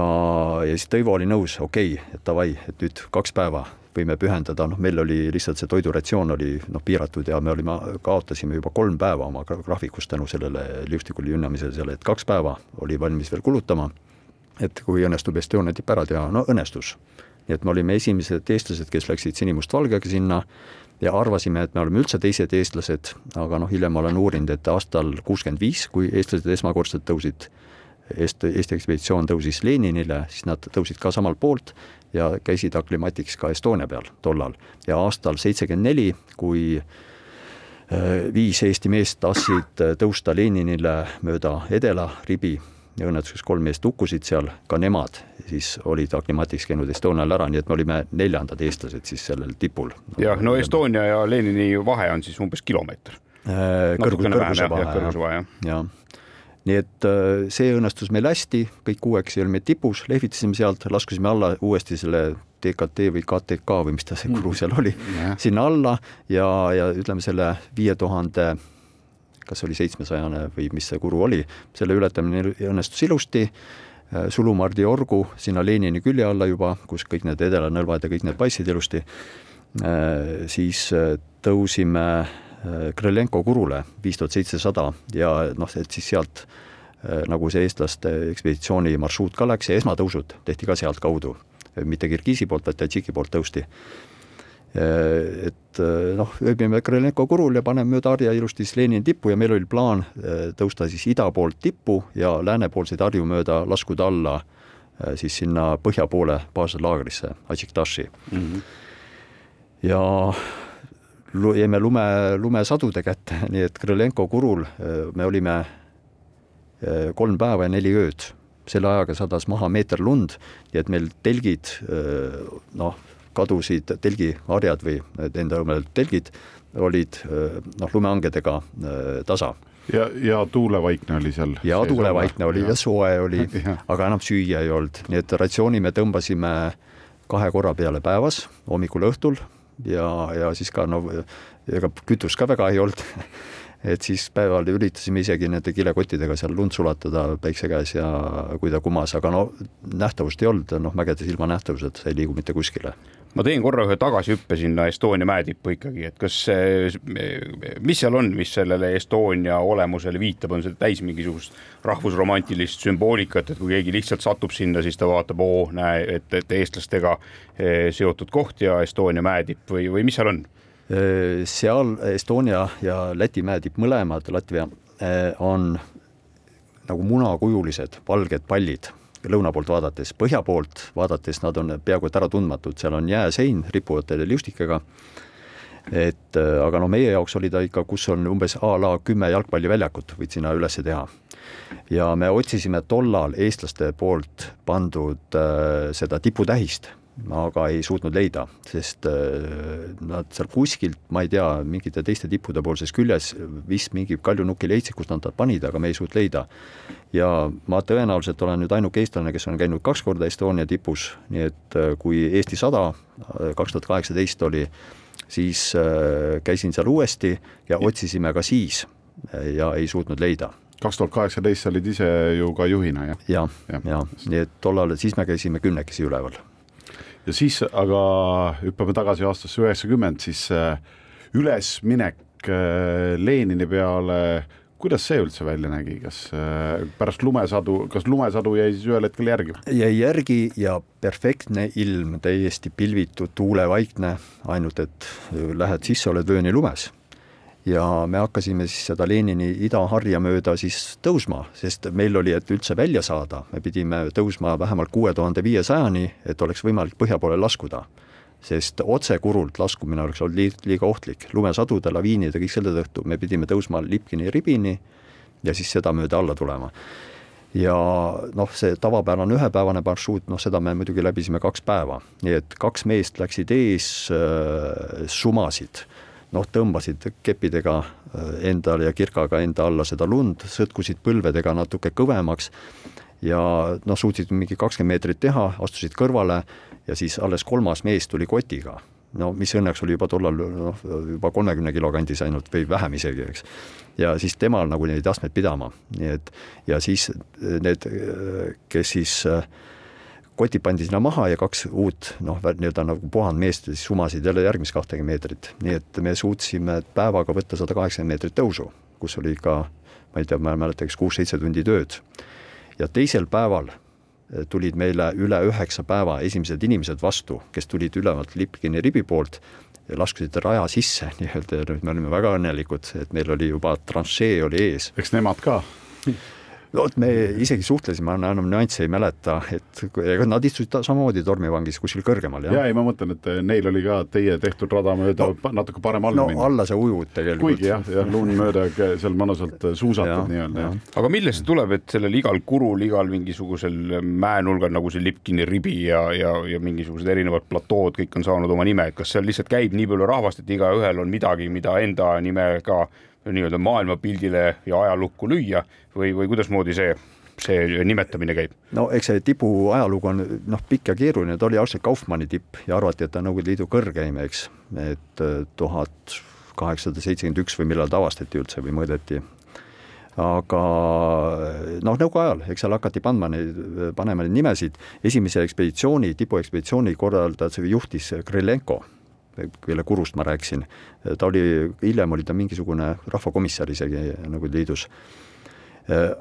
ja siis Tõivo oli nõus, okei okay,, et davai, et nüüd kaks päeva võime pühendada, noh, meil oli lihtsalt see toiduratsioon oli noh, piiratud ja me olime, kaotasime juba kolm päeva oma graafikust tänu sellele liustikule jünnamisele seal, et kaks päeva oli valmis veel kulutama. et kui õnnestub Estonia tipp ära teha, no õnnestus. Nii et me olime esimesed eestlased, kes läksid sinimustvalgega sinna ja arvasime, et me oleme üldse teised eestlased, aga noh, hiljem olen uurinud, et aastal kuuskümmend viis, kui eestlased esmakordselt tõusid, Eesti, Eesti ekspeditsioon tõusis Leninile, siis nad tõusid ka samalt poolt ja käisid aklimatiks ka Estonia peal tollal. ja aastal seitsekümmend neli, kui äh, viis Eesti meest tahtsid tõusta Leninile mööda Edela ribi ja õnnetuseks kolm meest hukkusid seal, ka nemad siis olid aklimatiks käinud Estonial ära, nii et me olime neljandad eestlased siis sellel tipul.
jah, no Estonia ja Lenini vahe on siis umbes kilomeeter
äh,. kõrguse vahe, kõrguse vahe, jah ja. nii et äh, see õnnestus meil hästi, kõik kuuekesi olime tipus, lehvitasime sealt, laskusime alla uuesti selle DKT või KTK või mis ta see kuru seal oli, sinna alla ja, ja ütleme selle viie tuhande 000 kas oli seitsmesajane või mis see kuru oli, selle ületamine õnnestus ilusti, äh, Sulumardi orgu sinna Lenini külje alla juba, kus kõik need edelanõlvad ja kõik need paistsid ilusti, äh, siis äh, tõusime Krelenko kurule viis tuhat seitsesada ja noh, et siis sealt nagu see eestlaste ekspeditsiooni marsruut ka läks ja esmatõusud tehti ka sealtkaudu, mitte Kirgiisi poolt, vaid Tadžiki poolt tõusti et äh, noh, ööbime Krelenko kurul ja paneme mööda harja ilusti siis Lenini tippu ja meil oli plaan äh, tõusta siis ida poolt tippu ja läänepoolseid harju mööda laskuda alla siis sinna põhja poole baaslaagrisse, Atšiktaši mm. -hmm. ja jäime lume, lumesadude kätte, (laughs) nii et Krelenko kurul me olime kolm päeva ja neli ööd. selle ajaga sadas maha meeter lund, nii et meil telgid noh, kadusid telgiharjad või enda õmmeldud telgid olid noh, lumehangedega tasa.
Ja, ja tuulevaikne oli seal.
ja tuulevaikne oli ja, ja soe oli, (laughs) aga enam süüa ei olnud, nii et ratsiooni me tõmbasime kahe korra peale päevas, hommikul-õhtul ja, ja siis ka no ega kütust ka väga ei olnud. (laughs) Et siis päeval üritasime isegi nende kilekottidega seal lund sulatada päikse käes ja kui ta kumas, aga no nähtavust ei olnud, noh, mägedes ilma nähtavuseta sa ei liigu mitte kuskile
ma teen korra ühe tagasihüppe sinna Estonia mäetippu ikkagi, et kas mis seal on, mis sellele Estonia olemusele viitab, on see täis mingisugust rahvusromantilist sümboolikat, et kui keegi lihtsalt satub sinna, siis ta vaatab, oo, näe, et, et eestlastega eh, seotud koht ja Estonia mäetipp või, või mis seal on?
Eh, seal Estonia ja Läti mäetipp, mõlemad Latvia, eh, on nagu munakujulised valged pallid lõuna poolt vaadates, põhja poolt vaadates nad on peaaegu et äratundmatud, seal on jääsein ripuvate liustikega, et äh, aga noh, meie jaoks oli ta ikka, kus on umbes a la kümme jalgpalliväljakut, võid sinna üles teha. ja me otsisime tollal eestlaste poolt pandud äh, seda tiputähist, aga ei suutnud leida, sest äh, nad seal kuskilt, ma ei tea, mingite teiste tippude poolses küljes vist mingi kaljunuki leidsid, kus nad panid, aga me ei suutnud leida. ja ma tõenäoliselt olen nüüd ainuke eestlane, kes on käinud kaks korda Estonia tipus, nii et äh, kui Eesti sada kaks tuhat kaheksateist oli, siis käisin seal uuesti ja otsisime ka siis ja ei suutnud leida
kaks tuhat kaheksateist sa olid ise ju ka juhina, jah?
ja, ja, ja, nii et tollal, siis me käisime kümnekesi üleval
ja siis aga hüppame tagasi aastasse üheksakümmend, siis äh, ülesminek äh, Lenini peale, kuidas see üldse välja nägi, kas äh, pärast lumesadu, kas lumesadu jäi siis ühel hetkel järgi?
jäi järgi ja perfektne ilm, täiesti pilvitu, tuulevaikne, ainult et lähed sisse, oled vööni lumes ja me hakkasime siis seda Lenini idaharja mööda siis tõusma, sest meil oli, et üldse välja saada, me pidime tõusma vähemalt kuue tuhande viiesajani, et oleks võimalik põhja poole laskuda. sest otse kurult laskumine oleks olnud liiga ohtlik, lumesadude, laviinide, kõik selle tõttu, me pidime tõusma Lipkini ribini ja siis sedamööda alla tulema. Ja noh, see tavapärane ühepäevane marsruut, noh seda me muidugi läbisime kaks päeva, nii et kaks meest läksid ees äh,, sumasid noh, tõmbasid keppidega äh, endale ja kirkaga enda alla seda lund, sõtkusid põlvedega natuke kõvemaks ja noh, suutsid mingi kakskümmend meetrit teha, astusid kõrvale ja siis alles kolmas mees tuli kotiga. no mis õnneks oli juba tollal noh, juba kolmekümne kilo kandis ainult või vähem isegi, eks. ja siis temal nagu neid astmeid pidama, nii et ja siis need, kes siis äh, kotid pandi sinna maha ja kaks uut noh, nii-öelda nagu puhanud meest siis sumasid jälle järgmist kahtekümmet meetrit, nii et me suutsime päevaga võtta sada kaheksakümmend meetrit tõusu, kus oli ka ma ei tea, ma ei mäleta, kas kuus-seitse tundi tööd. ja teisel päeval eh, tulid meile üle üheksa päeva esimesed inimesed vastu, kes tulid ülevalt Lipkini ribi poolt ja laskusid raja sisse (laughs) nii-öelda ja nüüd me olime väga õnnelikud, et meil oli juba tranšee oli ees.
eks nemad ka
vot, me isegi suhtlesime, ma enam nüansse ei mäleta, et ega nad istusid samamoodi tormivangis kuskil kõrgemal,
jah? ja ei, ma mõtlen, et neil oli ka teie tehtud rada mööda no, natuke parem alla
no, minna. alla sa ujud tegelikult.
kuigi jah, jah, lund mööda seal mõnusalt suusatad nii-öelda.
aga millest see tuleb, et sellel igal kurul, igal mingisugusel mäenurgal nagu see Lipkini ribi ja, ja, ja mingisugused erinevad platood, kõik on saanud oma nime, et kas seal lihtsalt käib nii palju rahvast, et igaühel on midagi, mida enda nimega nii-öelda maailmapildile ja ajalukku lüüa või, või kuidasmoodi see see nimetamine käib?
no eks see tipu ajalugu on noh, pikk ja keeruline, ta oli algselt Kaufmanni tipp ja arvati, et ta on Nõukogude Liidu kõrgeim, eks, et äh, tuhat kaheksasada seitsekümmend üks või millal ta avastati üldse või mõõdeti. aga noh, nõukogude ajal, eks seal hakati pandma neid, panema neid nimesid, esimese ekspeditsiooni, tipuekspeditsiooni korraldas juhtis Krylenko kelle Kurust ma rääkisin, ta oli, hiljem oli ta mingisugune rahvakomissar isegi Nõukogude Liidus.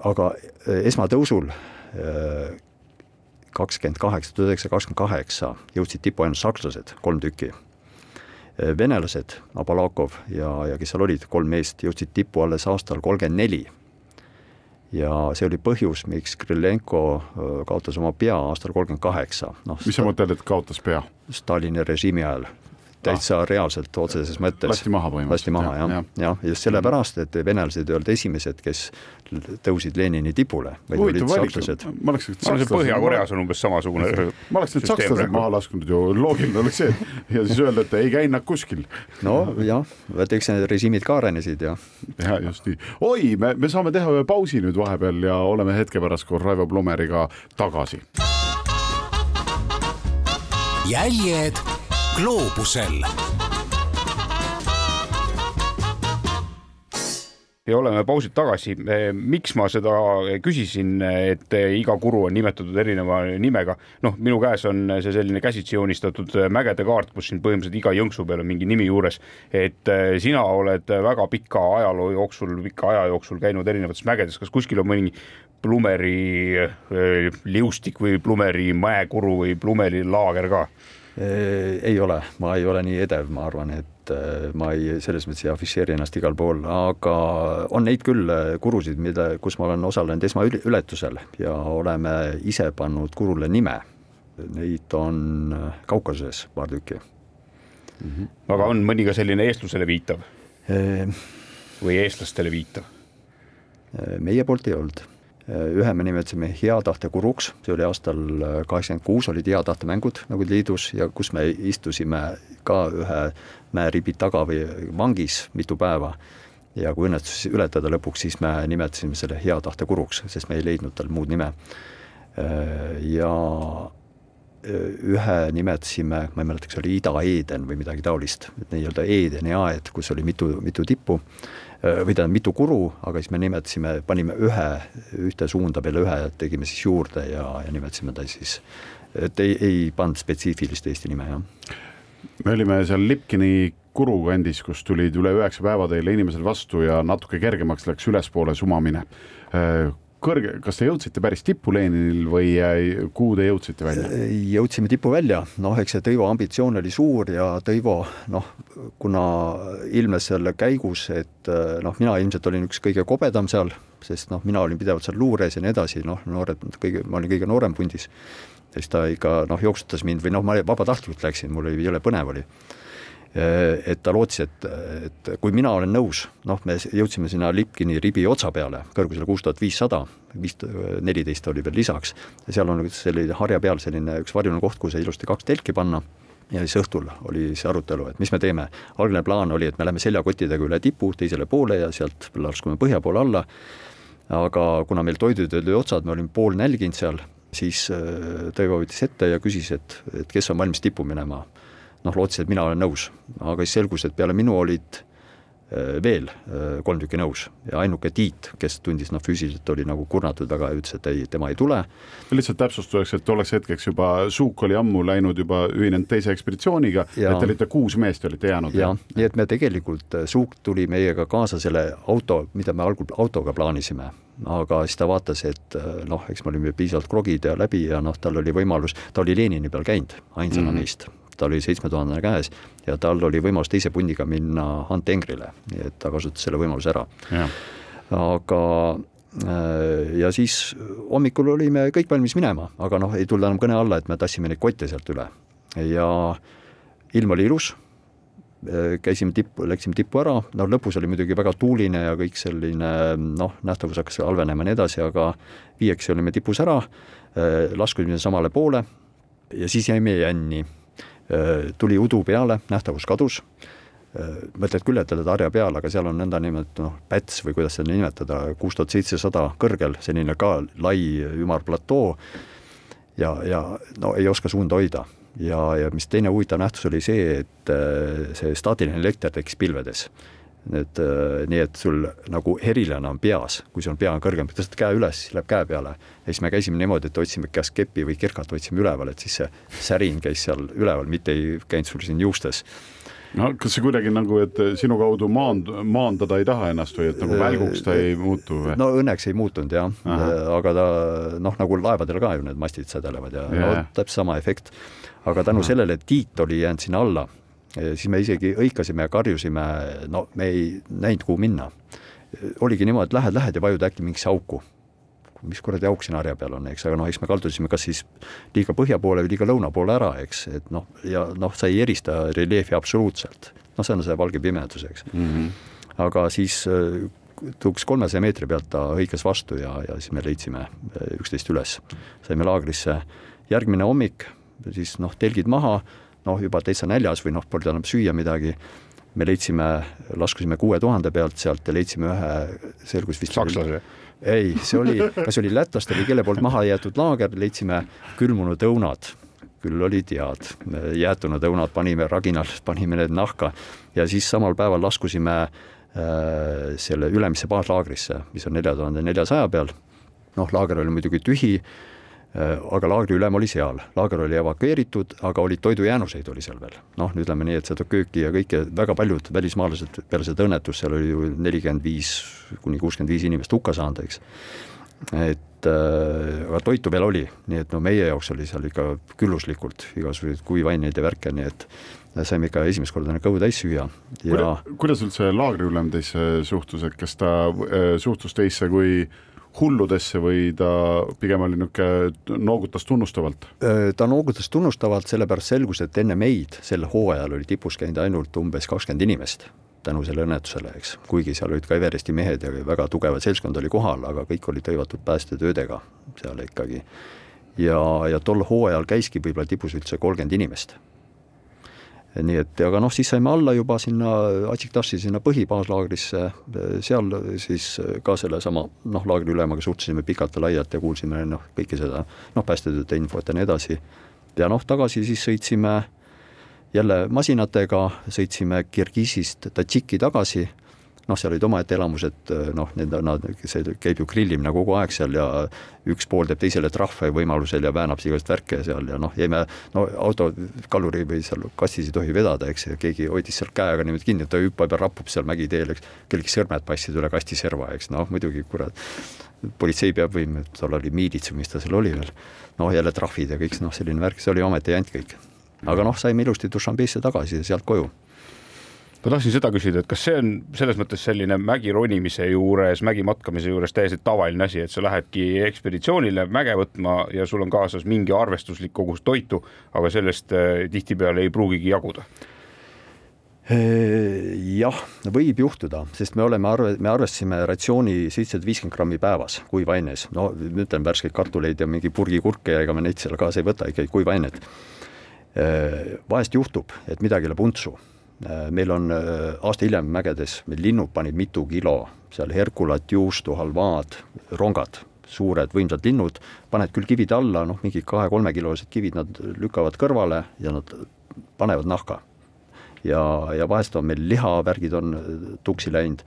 aga esmatõusul kakskümmend kaheksa, tuhat üheksasada kakskümmend kaheksa jõudsid tippu ainult sakslased, kolm tükki. venelased, Abalakov ja, ja kes seal olid, kolm meest, jõudsid tippu alles aastal kolmkümmend neli ja see oli põhjus, miks Krylenko kaotas oma pea aastal kolmkümmend kaheksa,
noh. mis sa mõtled, et kaotas pea?
Stalini režiimi ajal täitsa ah. reaalselt otseses mõttes.
lasti maha põhimõtteliselt.
lasti maha jah, jah, jah, just sellepärast, et venelased ei olnud esimesed, kes tõusid Lenini tipule, vaid olid sakslased.
ma oleks.
Põhja-Koreas on umbes samasugune
ma oleks need sakslased maha lasknud ju, loogiline oleks see, ja siis öelda, et ei käi nad kuskil.
no jah, vaata eks need režiimid ka arenesid ja.
ja just nii, oi, me, me saame teha ühe pausi nüüd vahepeal ja oleme hetke pärast koos Raivo Plumeriga tagasi.
jäljed gloobusel
ja oleme pausilt tagasi. miks ma seda küsisin, et iga kuru on nimetatud erineva nimega, noh, minu käes on see selline käsitsi joonistatud mägede kaart, kus siin põhimõtteliselt iga jõnksu peal on mingi nimi juures. et sina oled väga pika ajaloo jooksul, pika aja jooksul käinud erinevates mägedes, kas kuskil on mõni Plumeri liustik või Plumeri mäekuru või Plumeri laager ka?
Ei ole, ma ei ole nii edev, ma arvan, et äh, ma ei, selles mõttes ei afišeeri ennast igal pool, aga on neid küll äh, kurusid, mida, kus ma olen osalenud esmaületusel ja oleme ise pannud kurule nime. Neid on äh, Kaukasuses paar tükki
mm. -hmm. aga on mõni ka selline eestlusele viitav e? või eestlastele viitav?
meie poolt ei olnud ühe me nimetasime hea tahte kuruks, see oli aastal kaheksakümmend kuus, olid hea tahte mängud Nõukogude Liidus ja kus me istusime ka ühe mäeribi taga või vangis mitu päeva. ja kui õnnestus ületada lõpuks, siis me nimetasime selle hea tahte kuruks, sest me ei leidnud tal muud nime. ja ühe nimetasime, ma ei mäleta, kas oli Ida-Eeden või midagi taolist, et nii-öelda Eedeni aed, kus oli mitu, mitu tippu või tähendab mitu kuru, aga siis me nimetasime, panime ühe, ühte suunda peale ühe, tegime siis juurde ja, ja nimetasime ta siis, et ei, ei pannud spetsiifilist Eesti nime, jah.
me olime seal Lipkini Kuru kandis, kus tulid üle üheksa päeva teile inimesed vastu ja natuke kergemaks läks ülespoole sumamine kõrge, kas te jõudsite päris tippu Leninil või kuhu te jõudsite välja?
jõudsime tipu välja, noh, eks see Tõivo ambitsioon oli suur ja Tõivo noh, kuna ilmnes selle käigus, et noh, mina ilmselt olin üks kõige kobedam seal, sest noh, mina olin pidevalt seal luures ja nii edasi, noh, noored, kõige, ma olin kõige noorem pundis. siis ta ikka noh, jooksutas mind või noh, ma vabatahtlikult läksin, mul oli jõle põnev oli Äh, et ta lootis, et, et kui mina olen nõus, noh, me jõudsime sinna Lipkini ribi otsa peale, kõrgusele kuus tuhat viissada, viis, neliteist oli veel lisaks, seal on selline harja peal selline üks varjuline koht, kuhu sai ilusti kaks telki panna. Ja siis õhtul oli see arutelu, et mis me teeme. algne plaan oli, et me läheme seljakottidega üle tipu teisele poole ja sealt laskume põhja poole alla, aga kuna meil toidud olid otsad, me olime poolnälginud seal, siis äh, Tõivo võttis ette ja küsis, et, et kes on valmis tippu minema noh, lootsin, et mina olen nõus, aga siis selgus, et peale minu olid äh, veel äh, kolm tükki nõus ja ainuke Tiit, kes tundis noh, füüsiliselt oli nagu kurnatud väga ja ütles, et ei, tema ei tule.
lihtsalt täpsustuseks, et tolleks hetkeks juba Suuk oli ammu läinud juba ühinenud teise ekspeditsioonitsiooniga, et te olite kuus meest olite jäänud.
jah, nii et me tegelikult, äh, Suuk tuli meiega kaasa selle auto, mida me algul autoga plaanisime, aga siis ta vaatas, et noh, eks me olime piisavalt krogid ja läbi ja noh, tal oli võimalus, ta oli Lenini peal käinud ainsana mm -hmm. meist ta oli seitsme tuhandene käes ja tal oli võimalus teise pundiga minna Hunt Engrile, nii et ta kasutas selle võimaluse ära. aga äh, ja siis hommikul olime kõik valmis minema, aga noh, ei tulnud enam kõne alla, et me tassime neid kotte sealt üle. Ja ilm oli ilus äh, käisime tippu, läksime tippu ära, no lõpus oli muidugi väga tuuline ja kõik selline noh, nähtavus hakkas halvenema ja nii edasi, aga viieks olime tipus ära, äh, laskusime samale poole ja siis jäime jänni tuli udu peale, nähtavus kadus, äh, mõtled küll, et oled harja peal, aga seal on nõndanimetatud noh, päts või kuidas seda nimetada, kuus tuhat seitsesada kõrgel, selline ka lai ümar platoo ja, ja no ei oska suunda hoida. ja, ja mis teine huvitav nähtus oli see, et äh, see staatiline elekter tekkis pilvedes et äh, nii, et sul nagu herilane on peas, kui sul pea on kõrgem, tõstad käe üles, siis läheb käe peale. ja siis me käisime niimoodi, et otsime käest keppi või kirkat hoidsime üleval, et siis see särin käis seal üleval, mitte ei käinud sul siin juustes
no kas see kuidagi nagu, et sinu kaudu maand-, maandada ei taha ennast või et nagu välguks ta ei muutu või?
no õnneks ei muutunud jah, aga ta noh, nagu laevadel ka ju need mastid sädelevad ja yeah. no täpselt sama efekt. aga tänu Aha. sellele, et Tiit oli jäänud sinna alla siis me isegi hõikasime ja karjusime, no me ei näinud, kuhu minna. oligi niimoodi, et lähed, lähed ja vajud äkki mingisse auku. mis kuradi auk siin harja peal on, eks, aga noh, eks me kaldusime kas siis liiga põhja poole või liiga lõuna poole ära, eks, et noh, ja noh, sa ei erista reljeefi absoluutselt. noh, see on see valge pimedus, eks mm. -hmm. aga siis tõuks kolmesaja meetri pealt ta hõikas vastu ja, ja siis me leidsime äh, üksteist üles. saime laagrisse, järgmine hommik, siis noh, telgid maha noh, juba täitsa näljas või noh, polnud enam süüa midagi, me leidsime, laskusime kuue tuhande pealt sealt ja leidsime ühe, selgus vist
sakslase?
ei, see oli, kas oli lätlaste või kelle poolt maha jäetud laager, leidsime külmunud õunad küll olid head, jäätunud õunad panime raginal, panime need nahka ja siis samal päeval laskusime äh, selle Ülemisse baaslaagrisse, mis on nelja tuhande neljasaja peal. noh, laager oli muidugi tühi aga laagri ülem oli seal, laager oli evakueeritud, aga olid toidujäänuseid oli seal veel. noh, ütleme nii, et seda kööki ja kõike, väga paljud välismaalased peale seda õnnetust, seal oli ju nelikümmend viis kuni kuuskümmend viis inimest hukka saanud, eks. et äh, aga toitu veel oli, nii et no meie jaoks oli seal ikka külluslikult igasuguseid kuivaineid ja värke, nii et saime ikka esimest korda kõhu täis süüa
ja kuidas üldse laagriülem teisse suhtus, et kas ta äh, suhtus teisse kui äh, hulludesse või ta pigem oli niisugune, noogutas tunnustavalt?
ta noogutas tunnustavalt, sellepärast selgus, et enne meid sel hooajal oli tipus käinud ainult umbes kakskümmend inimest tänu sellele õnnetusele, eks. kuigi seal olid ka Everesti mehed ja väga tugev seltskond oli kohal, aga kõik olid hõivatud päästetöödega seal ikkagi. ja, ja tol hooajal käiski võib-olla tipus üldse kolmkümmend inimest nii et, aga noh, siis saime alla juba sinna Atsiktassi sinna põhibaaslaagrisse, seal siis ka sellesama noh, laagri ülemaga suhtlesime pikalt ja laialt ja kuulsime noh, kõike seda noh, päästetööde infot ja nii edasi. ja noh, tagasi siis sõitsime jälle masinatega, sõitsime Kirgiisist Tadžiki tagasi noh, seal olid omaette elamused, noh, need, nad, see käib ju grillimine kogu aeg seal ja üks pool teeb teisele trahve võimalusel ja väänab igast värke seal ja noh, jäime, no auto kalluri või seal kastis ei tohi vedada, eks, ja keegi hoidis seal käega niimoodi kinni, ta hüppab ja rapub seal mägiteel, eks, kellelgi sõrmed passid üle kasti serva, eks, noh muidugi kurat, politsei peab võim, tol oli miilits või mis ta seal oli veel, noh jälle trahvid ja kõik noh, selline värk, see oli ometi jant kõik. aga noh, saime ilusti Dušanbeisse tagasi ja sealt koju
ma tahtsin seda küsida, et kas see on selles mõttes selline mägi ronimise juures, mägi matkamise juures täiesti tavaline asi, et sa lähedki ekspeditsioonile mäge võtma ja sul on kaasas mingi arvestuslik kogus toitu, aga sellest äh, tihtipeale ei pruugigi jaguda?
Äh, jah, võib juhtuda, sest me oleme arve, me arvestasime ratsiooni seitsesada viiskümmend grammi päevas kuivaines, no ütleme värskeid kartuleid ja mingi purgi kurke ja ega me neid seal kaasa ei võta, ikkagi kuivainet. Äh, vahest juhtub, et midagi läheb untsu meil on äh, aasta hiljem mägedes, meil linnud panid mitu kilo, seal herkulat, juustu, halvaad, rongad, suured võimsad linnud, paned küll kivid alla, noh, mingi kahe-kolmekilosed kivid, nad lükkavad kõrvale ja nad panevad nahka. ja, ja vahest on meil lihavärgid on äh, tuksi läinud,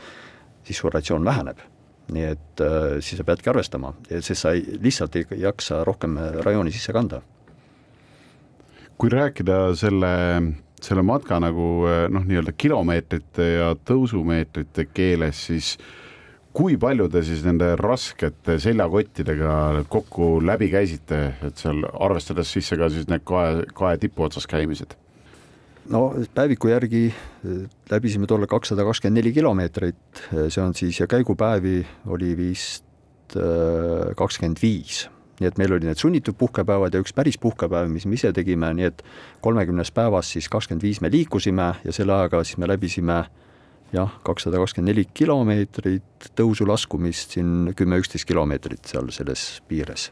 siis su ratsioon väheneb nii et äh, siis sa peadki arvestama, sest sa ei, lihtsalt ei jaksa rohkem rajooni sisse kanda.
kui rääkida selle selle matka nagu eh, noh, nii-öelda kilomeetrite ja tõusumeetrite keeles, siis kui palju te siis nende raskete seljakottidega kokku läbi käisite, et seal arvestades sisse ka siis need kae, kae tipu otsas käimised?
no päeviku järgi eh, läbisime tolle kakssada kakskümmend neli kilomeetrit, see on siis ja käigupäevi oli vist eh, kakskümmend viis nii et meil oli need sunnitud puhkepäevad ja üks päris puhkepäev, mis me ise tegime, nii et kolmekümnes päevas siis kakskümmend viis me liikusime ja selle ajaga siis me läbisime jah, kakssada kakskümmend neli kilomeetrit tõusu-laskumist, siin kümme-üksteist kilomeetrit seal selles piires.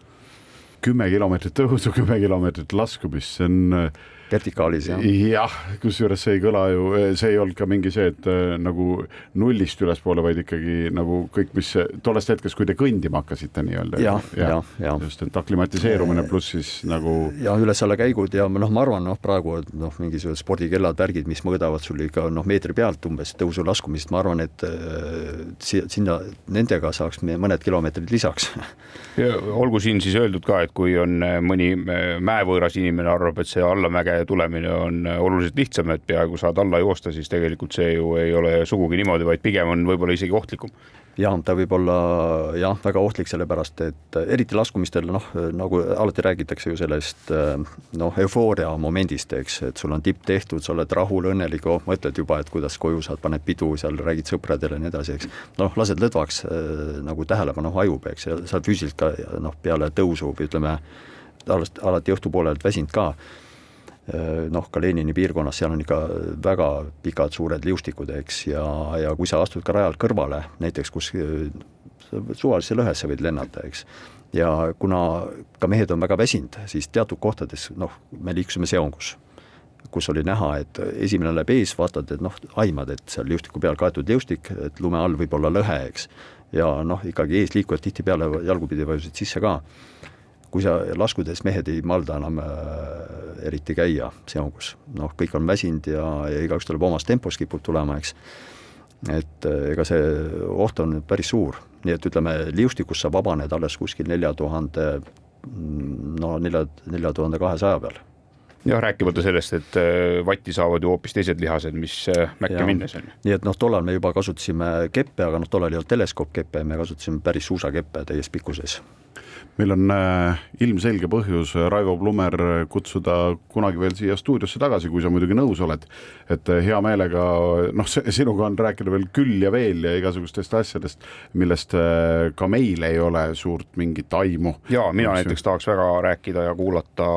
kümme kilomeetrit tõusu, kümme kilomeetrit laskumist, see on
vertikaalis jah.
jah, kusjuures see ei kõla ju, see ei olnud ka mingi see, et äh, nagu nullist ülespoole, vaid ikkagi nagu kõik, mis tollest hetkest, kui te kõndima hakkasite nii-öelda.
ja, ja, ja.
just, et aklimatiseerumine pluss siis nagu.
ja üles-alla käigud ja noh, ma arvan, noh, praegu noh, mingisugused spordikellad, värgid, mis mõõdavad sul ikka noh, meetri pealt umbes tõusu-laskumist, ma arvan, et äh, sinna, nendega saaks mõned kilomeetrid lisaks
olgu siin siis öeldud ka, et kui on äh, mõni äh, mäevõõras inimene arvab, et see allamäge tulemine on oluliselt lihtsam, et peaaegu saad alla joosta, siis tegelikult see ju ei ole sugugi niimoodi, vaid pigem on võib-olla isegi ohtlikum
jah, ta võib olla jah, väga ohtlik, sellepärast et eriti laskumistel noh, nagu alati räägitakse ju sellest noh, eufooria momendist, eks, et sul on tipp tehtud, sa oled rahul, õnnelik, oh, mõtled juba, et kuidas koju saad, paned pidu seal, räägid sõpradele ja nii edasi, eks. noh, lased lõdvaks nagu tähelepanu hajub, eks, ja sa oled füüsiliselt ka noh, peale tõusu või ütleme, alati, alati õhtupoolelt väsinud ka noh, ka Lenini piirkonnas, seal on ikka väga pikad suured liustikud, eks, ja, ja kui sa astud ka rajalt kõrvale, näiteks kus suvalisse lõhesse võid lennata, eks, ja kuna ka mehed on väga väsinud, siis teatud kohtades noh, me liikusime seongus, kus oli näha, et esimene läheb ees, vaatad, et noh, aimad, et seal liustiku peal kaetud liustik, et lume all võib olla lõhe, eks. ja noh, ikkagi eesliikujad tihtipeale jalgupidi vajusid sisse ka kui sa laskudes mehed ei malda enam äh, eriti käia seongus, noh, kõik on väsinud ja, ja igaüks tuleb omas tempos, kipub tulema, eks. et äh, ega see oht on päris suur, nii et ütleme, liustikust saab vabaneda alles kuskil nelja tuhande, mm, no nelja, nelja tuhande kahesaja peal
jah, rääkimata sellest, et äh, vatti saavad ju hoopis teised lihased, mis mäkke minnes on.
nii et noh, tollal me juba kasutasime keppe, aga noh, tollal ei olnud teleskoopkeppe, me kasutasime päris suusakeppe täies pikkuses
meil on äh, ilmselge põhjus äh, Raivo Plumer kutsuda kunagi veel siia stuudiosse tagasi, kui sa muidugi nõus oled. et äh, hea meelega, noh, sinuga on rääkida veel küll ja veel ja igasugustest asjadest, millest ka meil ei ole suurt mingit aimu.
ja mina näiteks tahaks väga rääkida ja kuulata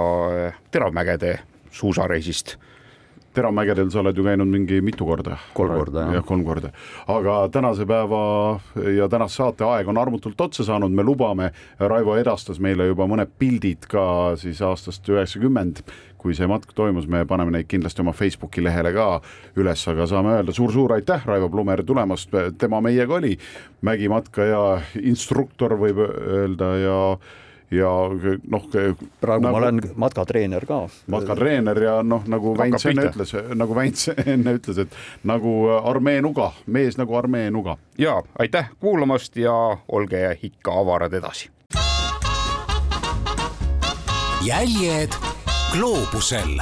Teravmägede suusareisist
Teramägedel sa oled ju käinud mingi mitu korda.
Kolm korda, jah.
jah, kolm korda. aga tänase päeva ja tänase saate aeg on armutult otsa saanud, me lubame, Raivo edastas meile juba mõned pildid ka siis aastast üheksakümmend, kui see matk toimus, me paneme neid kindlasti oma Facebooki lehele ka üles, aga saame öelda suur-suur aitäh, Raivo Plumer tulemast, tema meiega oli, mägimatkaja, instruktor võib öelda ja ja noh.
praegu nagu, ma olen matkatreener ka.
matkatreener ja noh, nagu Väints enne ütles, nagu Väints (laughs) enne ütles, et nagu armee nuga, mees nagu armee nuga.
ja aitäh kuulamast ja olge ikka avarad edasi.
jäljed gloobusel